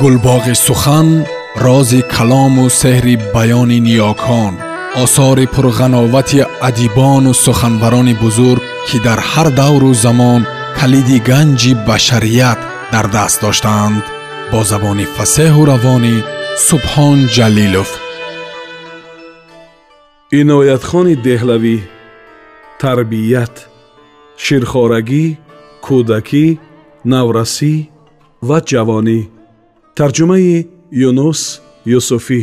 гулбоғи сухан рози калому сеҳри баёни ниёкон осори пурғановати адибону суханбарони бузург ки дар ҳар давру замон калиди ганҷи башарият дар даст доштаанд бо забони фасеҳу равонӣ субҳон ҷалилов иноятхони деҳлавӣ тарбият ширхорагӣ кӯдакӣ наврасӣ ва ҷавонӣ тарҷумаи юнус юсуфӣ.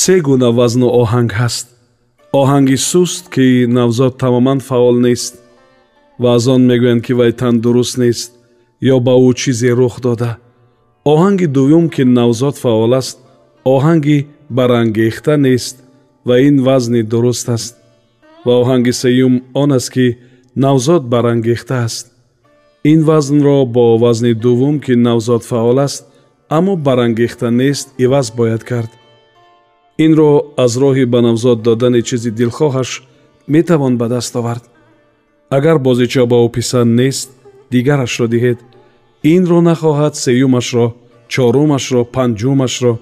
Се гуна вазну оҳанг ҳаст. Оҳанги суст ки навзод тамоман фаъол нест ва аз он мегӯянд ки вай тандуруст нест ё ба ӯ чизе рух дода. Оҳанги дуюм ки навзод фаъол аст оҳанги барангехта нест ва ин вазни дуруст аст. Ва оҳанги сеюм он аст ки навзод барангехта аст. Ин вазнро бо вазни дуввум ки навзод фаъол аст аммо барангехта нест иваз бояд кард. Инро аз роҳи ба навзод додани чизи дилхоҳаш метавон ба даст овард. Агар бозича ба ӯ писанд нест дигарашро диҳед. Инро нахоҳад сеюмашро чорумашро панҷумашро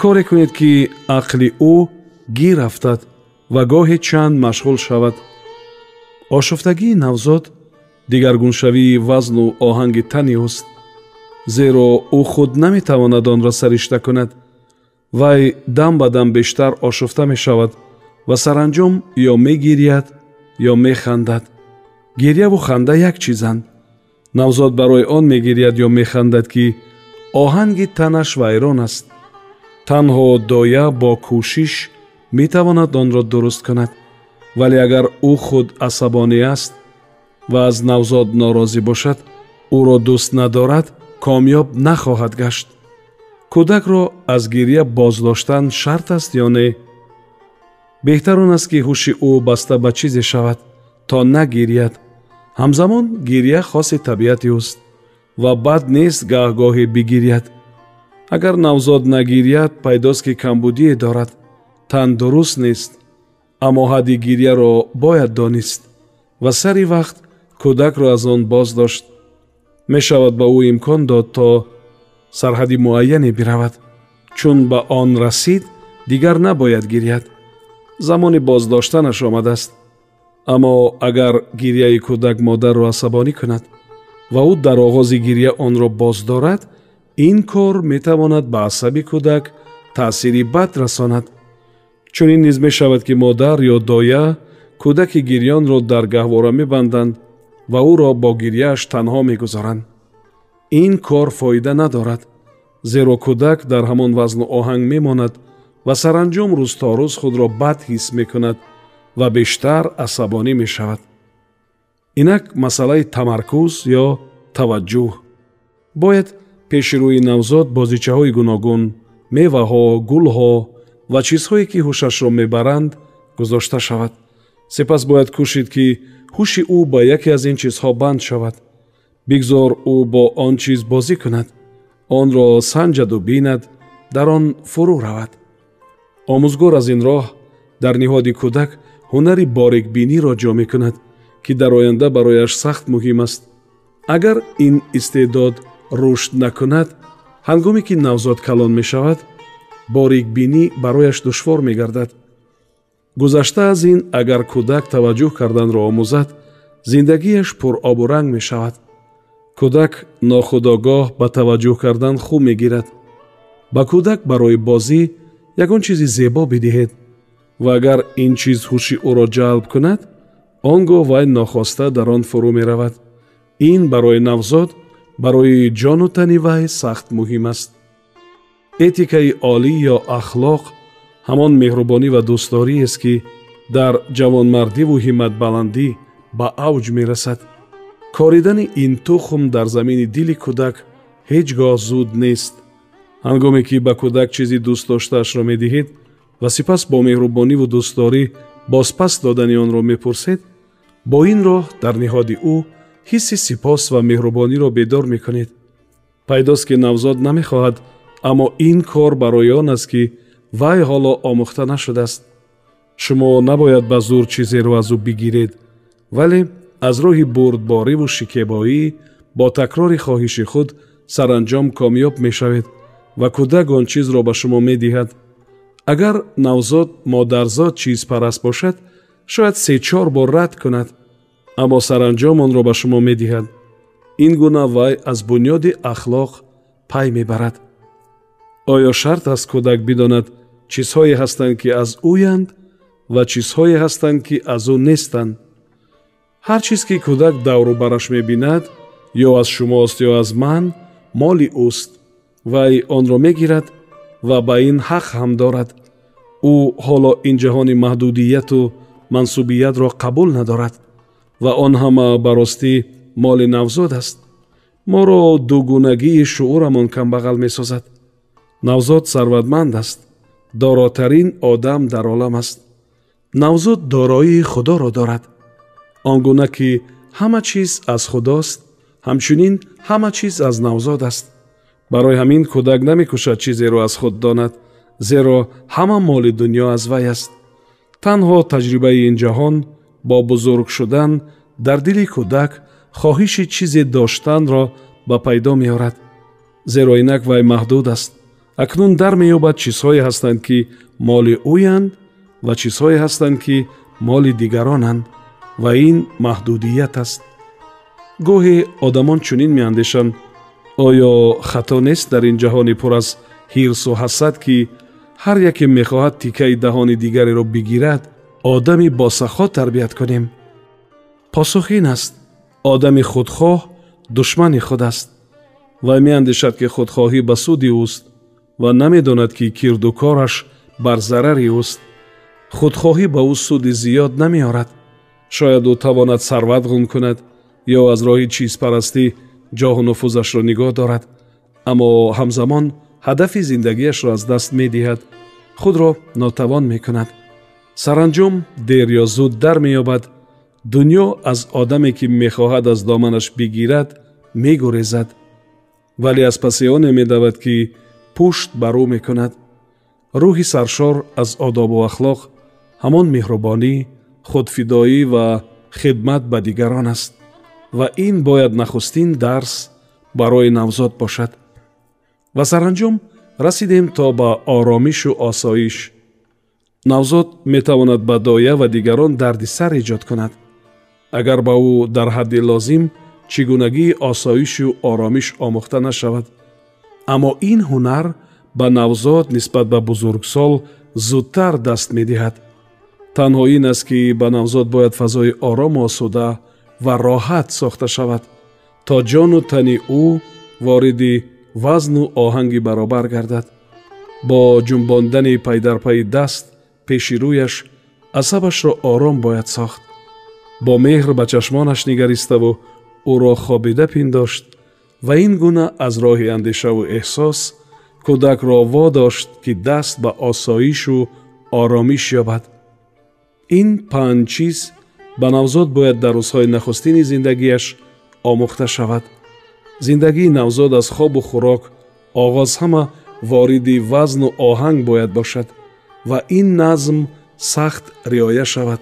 коре кунед ки ақли ӯ гир афтад ва гоҳе чанд машғул шавад. Ошуфтагии навзод дигаргуншавии вазну оҳанги тани ӯст зеро ӯ худ наметавонад онро саришта кунад. Вай дам ба дам бештар ошуфта мешавад ва саранҷом ё мегиряд ё механдад. Гирьяву ханда як чизанд навзод барои он мегиряд ё механдад ки оҳанги танаш вайрон аст танҳо доя бо кӯшиш метавонад онро дуруст кунад. Вале агар ӯ худ асабонӣ аст ва аз навзод норозӣ бошад ӯро дӯст надорад комёб нахоҳад гашт. Кӯдакро аз гирья боздоштан шарт аст ё не? Беҳтар он аст ки ҳуши ӯ баста ба чизе шавад то нагирьяд ҳамзамон гирья хоси табиати ӯст ва бад нест гаҳгоҳе бигирьяд агар навзод нагирьяд пайдост ки камбудие дорад. Тан дуруст нест аммо ҳадди гирьяро бояд донист. Ва сари вақт кӯдакро аз он боз дошт. Мешавад ба ӯ имкон дод то сарҳади муайяне биравад. Чун ба он расид дигар набояд гирьяд. Замони боздоштанаш омадааст. Аммо агар гирьяи кӯдак модарро асабонӣ кунад ва ӯ дар оғози гирья онро боздорад ин кор метавонад ба асаби кӯдак таъсири бад расонад. Чунин низ мешавад ки модар ё доя кӯдаки гирьёнро дар гаҳвора мебанданд ва ӯро бо гирьяаш танҳо мегузоранд. Ин кор фоида надорад зеро кӯдак дар ҳамон вазну оҳанг мемонад ва саранҷом рӯзторӯз худро бад ҳис мекунад ва бештар асабонӣ мешавад. Инак масъалаи тамаркуз ё таваҷҷӯҳ. Бояд пеши рӯи навзод бозичаҳои гуногун меваҳо гулҳо ва чизҳое ки ҳушашро мебаранд гузошта шавад. Сипас бояд кӯшид ки ҳуши ӯ ба яке аз ин чизҳо банд шавад. Бигзор ӯ бо он чиз бозӣ кунад. Онро санҷаду бинад дар он фурӯ равад. Омӯзгор аз ин роҳ дар ниҳоди кӯдак ҳунари борикбиниро ҷо мекунад ки дар оянда барояш сахт муҳим аст. Агар ин истеъдод рушд накунад ҳангоме ки навзод калон мешавад борикбинӣ барояш душвор мегардад. Гузашта аз ин агар кӯдак таваҷҷӯҳ карданро омӯзад зиндагиаш пуробу ранг мешавад. Кӯдак нохудогоҳ ба таваҷҷӯҳ кардан хуб мегирад. Ба кӯдак барои бозӣ ягон чизи зебо бидиҳед ва агар ин чиз ҳуши ӯро ҷалб кунад он гоҳ вай нохоста дар он фурӯ меравад. Ин барои навзод барои ҷону тани вай сахт муҳим аст. Этикаи олӣ ё ахлоқ ҳамон меҳрубонӣ ва дӯстдориест ки дар ҷавонмардиву ҳиматбаландӣ ба авҷ мерасад. Коридани ин тухм дар замини дили кӯдак ҳеҷ гоҳ зуд нест. Ҳангоме ки ба кӯдак чизи дӯстдоштаашро медиҳед ва сипас бо меҳрубониву дӯстдорӣ бозпас додани онро мепурсед бо ин роҳ дар ниҳоди ӯ ҳисси сипос ва меҳрубониро бедор мекунед. Пайдост ки навзод намехоҳад аммо ин кор барои он аст ки вай ҳоло омӯхта нашудааст. Шумо набояд ба зур чизеро аз ӯ бигиред вале аз роҳи бурдбориву шикебоӣ бо такрори хоҳиши худ саранҷом комёб мешавед ва кӯдак он чизро ба шумо медиҳад. Агар навзод модарзод чизпараст бошад шояд сечор бор рад кунад аммо саранҷом онро ба шумо медиҳад. Ин гуна вай аз бунёди ахлоқ пай мебарад. Оё шарт аст кӯдак бидонад чизҳое ҳастанд ки аз ӯянд ва чизҳое ҳастанд ки аз ӯ нестанд. Ҳар чиз ки кӯдак даврубараш мебинад ё аз шумост ё аз ман моли ӯст. Вай онро мегирад ва ба ин ҳақ ҳам дорад. Ӯ ҳоло ин ҷаҳони маҳдудияту мансубиятро қабул надорад ва он ҳама ба ростӣ моли навзод аст. Моро дугунагии шуурамон камбағал месозад. Навзод сарватманд аст. Доротарин одам дар олам аст. Навзод дороии худоро дорад. Он гуна ки ҳама чиз аз худост ҳамчунин ҳама чиз аз навзод аст. Барои ҳамин кӯдак намекушад чизеро аз худ донад зеро ҳама моли дуньё аз вай аст. Танҳо таҷрибаи ин ҷаҳон бо бузург шудан дар дили кӯдак хоҳиши чизе доштанро ба пайдо меорад. Зеро инак вай маҳдуд аст. Акнун дар меёбад чизҳое ҳастанд ки моли ӯянд ва чизҳое ҳастанд ки моли дигаронанд ва ин маҳдудият аст. Гоҳе одамон чунин меандешанд оё хато нест дар ин ҷаҳони пур аз ҳирсу ҳасад ки ҳар яке мехоҳад тикаи даҳони дигареро бигирад одами босахо тарбият кунем посух ин аст одами худхоҳ душмани худ аст. Вай меандешад ки худхоҳӣ ба суди ӯст ва намедонад ки кирду кораш бар зарари ӯст худхоҳӣ ба ӯ суди зиёд намеорад. Шояд ӯ тавонад сарват ғун кунад ё аз роҳи чизпарастӣ ҷоҳу нуфузашро нигоҳ дорад. Аммо ҳамзамон ҳадафи зиндагиашро аз даст медиҳад. Худро нотавон мекунад саранҷом дер ё зуд дар меёбад. Дуньё аз одаме ки мехоҳад аз доманаш бигирад мегурезад. Вале аз паси оне медавад ки пушт бар ӯ мекунад. Рӯҳи саршор аз одобу ахлоқ ҳамон меҳрубонӣ худфидоӣ ва хидмат ба дигарон аст. Ва ин бояд нахустин дарс барои навзод бошад. Ва саранҷом расидем то ба оромишу осоиш навзод метавонад ба доя ва дигарон дарди сар эҷод кунад. Агар ба ӯ дар ҳадди лозим чӣ гунагии осоишу оромиш омӯхта нашавад. Аммо ин ҳунар ба навзод нисбат ба бузургсол зудтар даст медиҳад. Танҳо ин аст ки ба навзод бояд фазои орому осуда ва роҳат сохта шавад. То ҷону тани ӯ вориди вазну оҳанги баробар гардад. Бо ҷумбондани пайдарпайи даст пеши рӯяш асабашро ором бояд сохт. Бо меҳр ба чашмонаш нигариставу ӯро хобида пиндошт ва ин гуна аз роҳи андешаву эҳсос кӯдакро водошт ки даст ба осоишу оромиш ёбад. Ин панҷ чиз ба навзод бояд дар рӯзҳои нахустини зиндагиаш омӯхта шавад. Зиндагии навзод аз хобу хӯрок оғоз ҳама вориди вазну оҳанг бояд бошад ва ин назм сахт риоя шавад.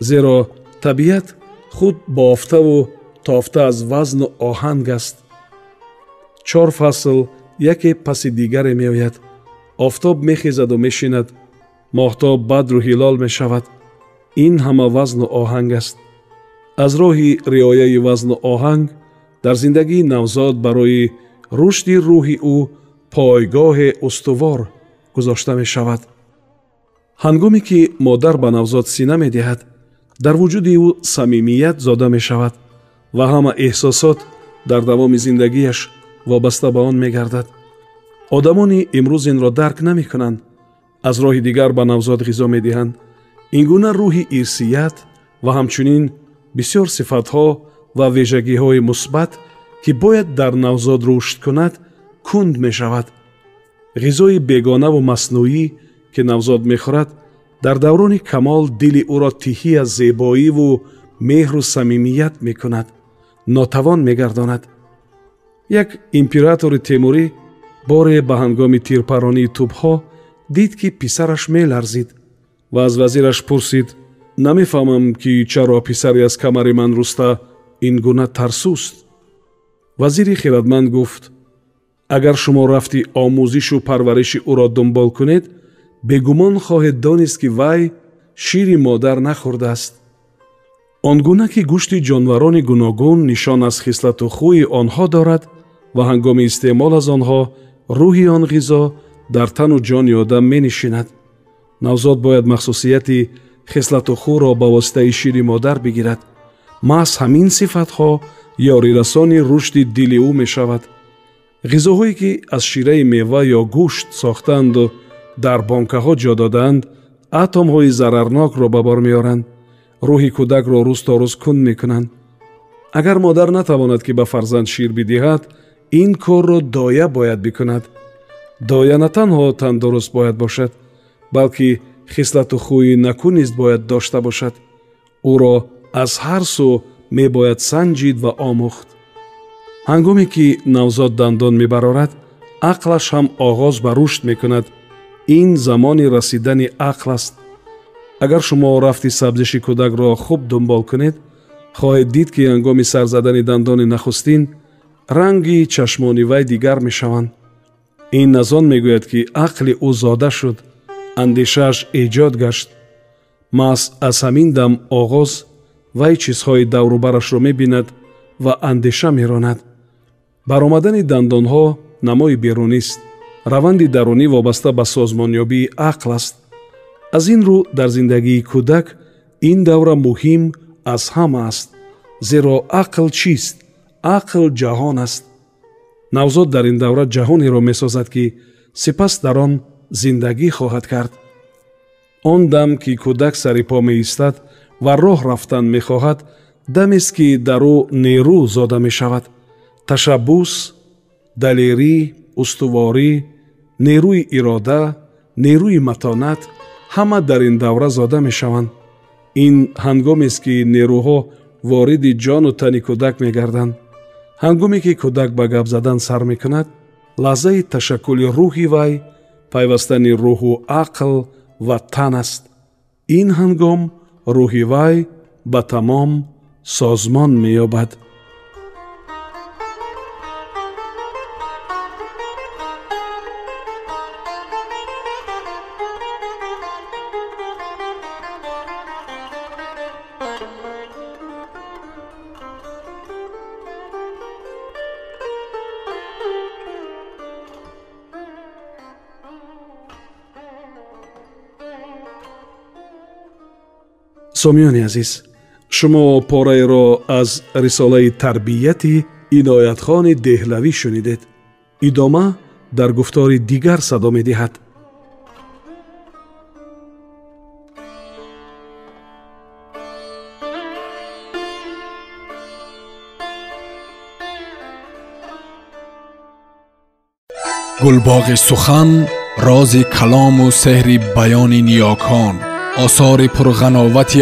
Зеро табиат худ бофтаву тофта аз вазну оҳанг аст. Чор фасл яке паси дигаре меояд. Офтоб мехезаду мешинад. Моҳтоб бадру ҳилол мешавад. Ин ҳама вазну оҳанг аст. Аз роҳи риояи вазну оҳанг дар зиндагии навзод барои рушди рӯҳи ӯ пойгоҳе устувор гузошта мешавад ҳангоме ки модар ба навзод сина медиҳад дар вуҷуди ӯ самимият зода мешавад ва ҳама эҳсосот дар давоми зиндагиаш вобаста ба он мегардад. Одамони имрӯз инро дарк намекунанд аз роҳи дигар ба навзод ғизо медиҳанд. Ин гуна рӯҳи ирсият ва ҳамчунин бисёр сифатҳо ва вежагиҳои мусбат ки бояд дар навзод рушд кунад кунд мешавад. Ғизои бегонаву маснӯӣ ки навзод мехӯрад дар даврони камол дили ӯро тиҳӣ аз зебоиву меҳру самимият мекунад нотавон мегардонад як императори темурӣ боре ба ҳангоми тирпаронии тӯбҳо дид ки писараш меларзид ва аз вазираш пурсид намефаҳмам ки чаро писаре аз камари ман руста ин гуна тарсуст вазири хиратманд гуфт агар шумо рафти омӯзишу парвариши ӯро дунбол кунед бегумон хоҳед донист ки вай шири модар нахӯрдааст. Он гуна ки гӯшти ҷонварони гуногун нишон аз хислату хӯи онҳо дорад ва ҳангоми истеъмол аз онҳо рӯҳи он ғизо дар тану ҷони одам менишинад. Навзод бояд махсусияти хислату хӯро ба воситаи шири модар бигирад. Маҳз ҳамин сифатҳо ёрирасони рушди дили ӯ мешавад. Ғизоҳое ки аз шираи мева ё гӯшт сохтаанду дар бонкаҳо ҷо додаанд атомҳои зарарнокро ба бор меоранд рӯҳи кӯдакро рӯз то рӯз кунд мекунанд. Агар модар натавонад ки ба фарзанд шир бидиҳад ин корро доя бояд бикунад. Доя на танҳо тандуруст бояд бошад балки хислату хӯи накунист бояд дошта бошад. Ӯро аз ҳар сӯ мебояд санҷид ва омӯхт. Ҳангоме ки навзод дандон мебарорад ақлаш ҳам оғоз ба рушд мекунад ин замони расидани ақл аст. Агар шумо рафти сабзиши кӯдакро хуб дунбол кунед хоҳед дид ки ҳангоми сар задани дандони нахустин ранги чашмони вай дигар мешаванд. Ин аз он мегӯяд ки ақли ӯ зода шуд андешааш эҷод гашт. Маҳз аз ҳамин дам оғоз вай чизҳои даврубарашро мебинад ва андеша меронад. Баромадани дандонҳо намои берунист раванди дарунӣ вобаста ба созмонёбии ақл аст. Аз ин рӯ дар зиндагии кӯдак ин давра муҳим аз ҳама аст зеро ақл чист ақл ҷаҳон аст. Навзод дар ин давра ҷаҳонеро месозад ки сипас дар он зиндагӣ хоҳад кард. Он дам ки кӯдак сари по меистад ва роҳ рафтан мехоҳад дамест ки дар ӯ нерӯ зода мешавад. Ташаббус далерӣ устуворӣ нерӯи ирода нерӯи матонат ҳама дар ин давра зода мешаванд. Ин ҳангомест ки нерӯҳо вориди ҷону тани кӯдак мегарданд. Ҳангоме ки кӯдак ба гап задан сар мекунад лаҳзаи ташаккули рӯҳи вай пайвастани рӯҳу ақл ва тан аст. Ин ҳангом рӯҳи вай ба тамом созмон меёбад сомиёни азиз шумо пораеро аз рисолаи тарбияти иноятхони деҳлавӣ шунидед идома дар гуфтори дигар садо медиҳад гулбоғи сухан рози калому сеҳри баёни ниёкон осори пурғановати